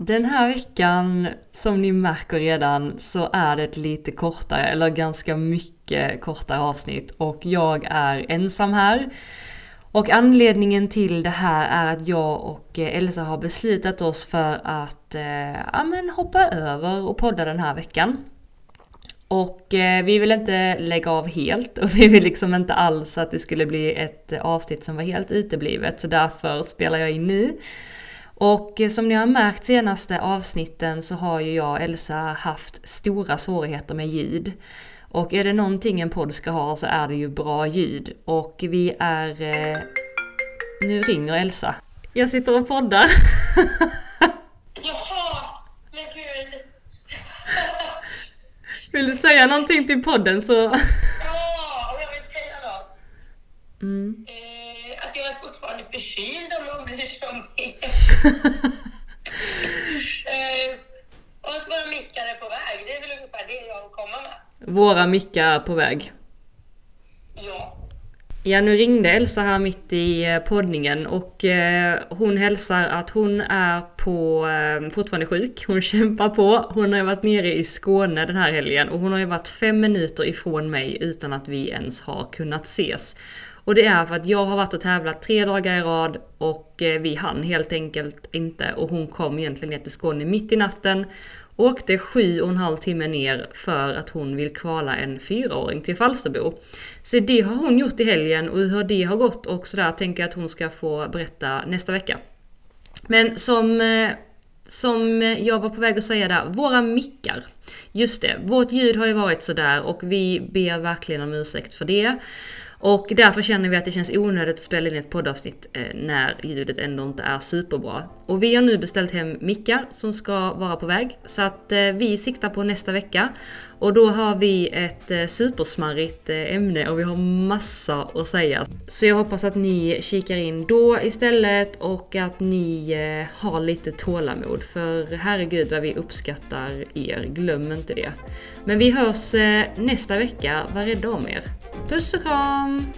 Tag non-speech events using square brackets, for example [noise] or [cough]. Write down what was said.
Den här veckan, som ni märker redan, så är det ett lite kortare, eller ganska mycket kortare avsnitt. Och jag är ensam här. Och anledningen till det här är att jag och eh, Elsa har beslutat oss för att eh, ja, men hoppa över och podda den här veckan. Och eh, vi vill inte lägga av helt och vi vill liksom inte alls att det skulle bli ett avsnitt som var helt uteblivet så därför spelar jag in nu. Och eh, som ni har märkt senaste avsnitten så har ju jag och Elsa haft stora svårigheter med ljud. Och är det någonting en podd ska ha så är det ju bra ljud. Och vi är... Eh... Nu ringer Elsa. Jag sitter och poddar. [laughs] Jaha, men gud. [laughs] Vill du säga någonting till podden så... Ja, [laughs] och jag vill säga då. Mm. Eh, att jag är fortfarande förkyld om någon bryr sig om det. Eh, och att våra mickar är på väg, det är väl ungefär det jag vill komma med. Våra mickar är på väg. Ja. Ja, nu ringde Elsa här mitt i eh, poddningen och eh, hon hälsar att hon är på, eh, fortfarande sjuk. Hon [laughs] kämpar på. Hon har ju varit nere i Skåne den här helgen och hon har ju varit fem minuter ifrån mig utan att vi ens har kunnat ses. Och det är för att jag har varit och tävlat tre dagar i rad och eh, vi hann helt enkelt inte och hon kom egentligen ner till Skåne mitt i natten åkte sju och en halv timme ner för att hon vill kvala en fyraåring till Falsterbo. Så det har hon gjort i helgen och hur det har gått och sådär tänker jag att hon ska få berätta nästa vecka. Men som, eh, som jag var på väg att säga där, våra mickar. Just det, vårt ljud har ju varit sådär och vi ber verkligen om ursäkt för det. Och därför känner vi att det känns onödigt att spela in ett poddavsnitt eh, när ljudet ändå inte är superbra. Och vi har nu beställt hem mickar som ska vara på väg. Så att eh, vi siktar på nästa vecka. Och då har vi ett eh, supersmarrigt ämne och vi har massa att säga. Så jag hoppas att ni kikar in då istället och att ni har lite tålamod. För herregud vad vi uppskattar er, glöm inte det. Men vi hörs nästa vecka, var rädda om er. Dus te gaan.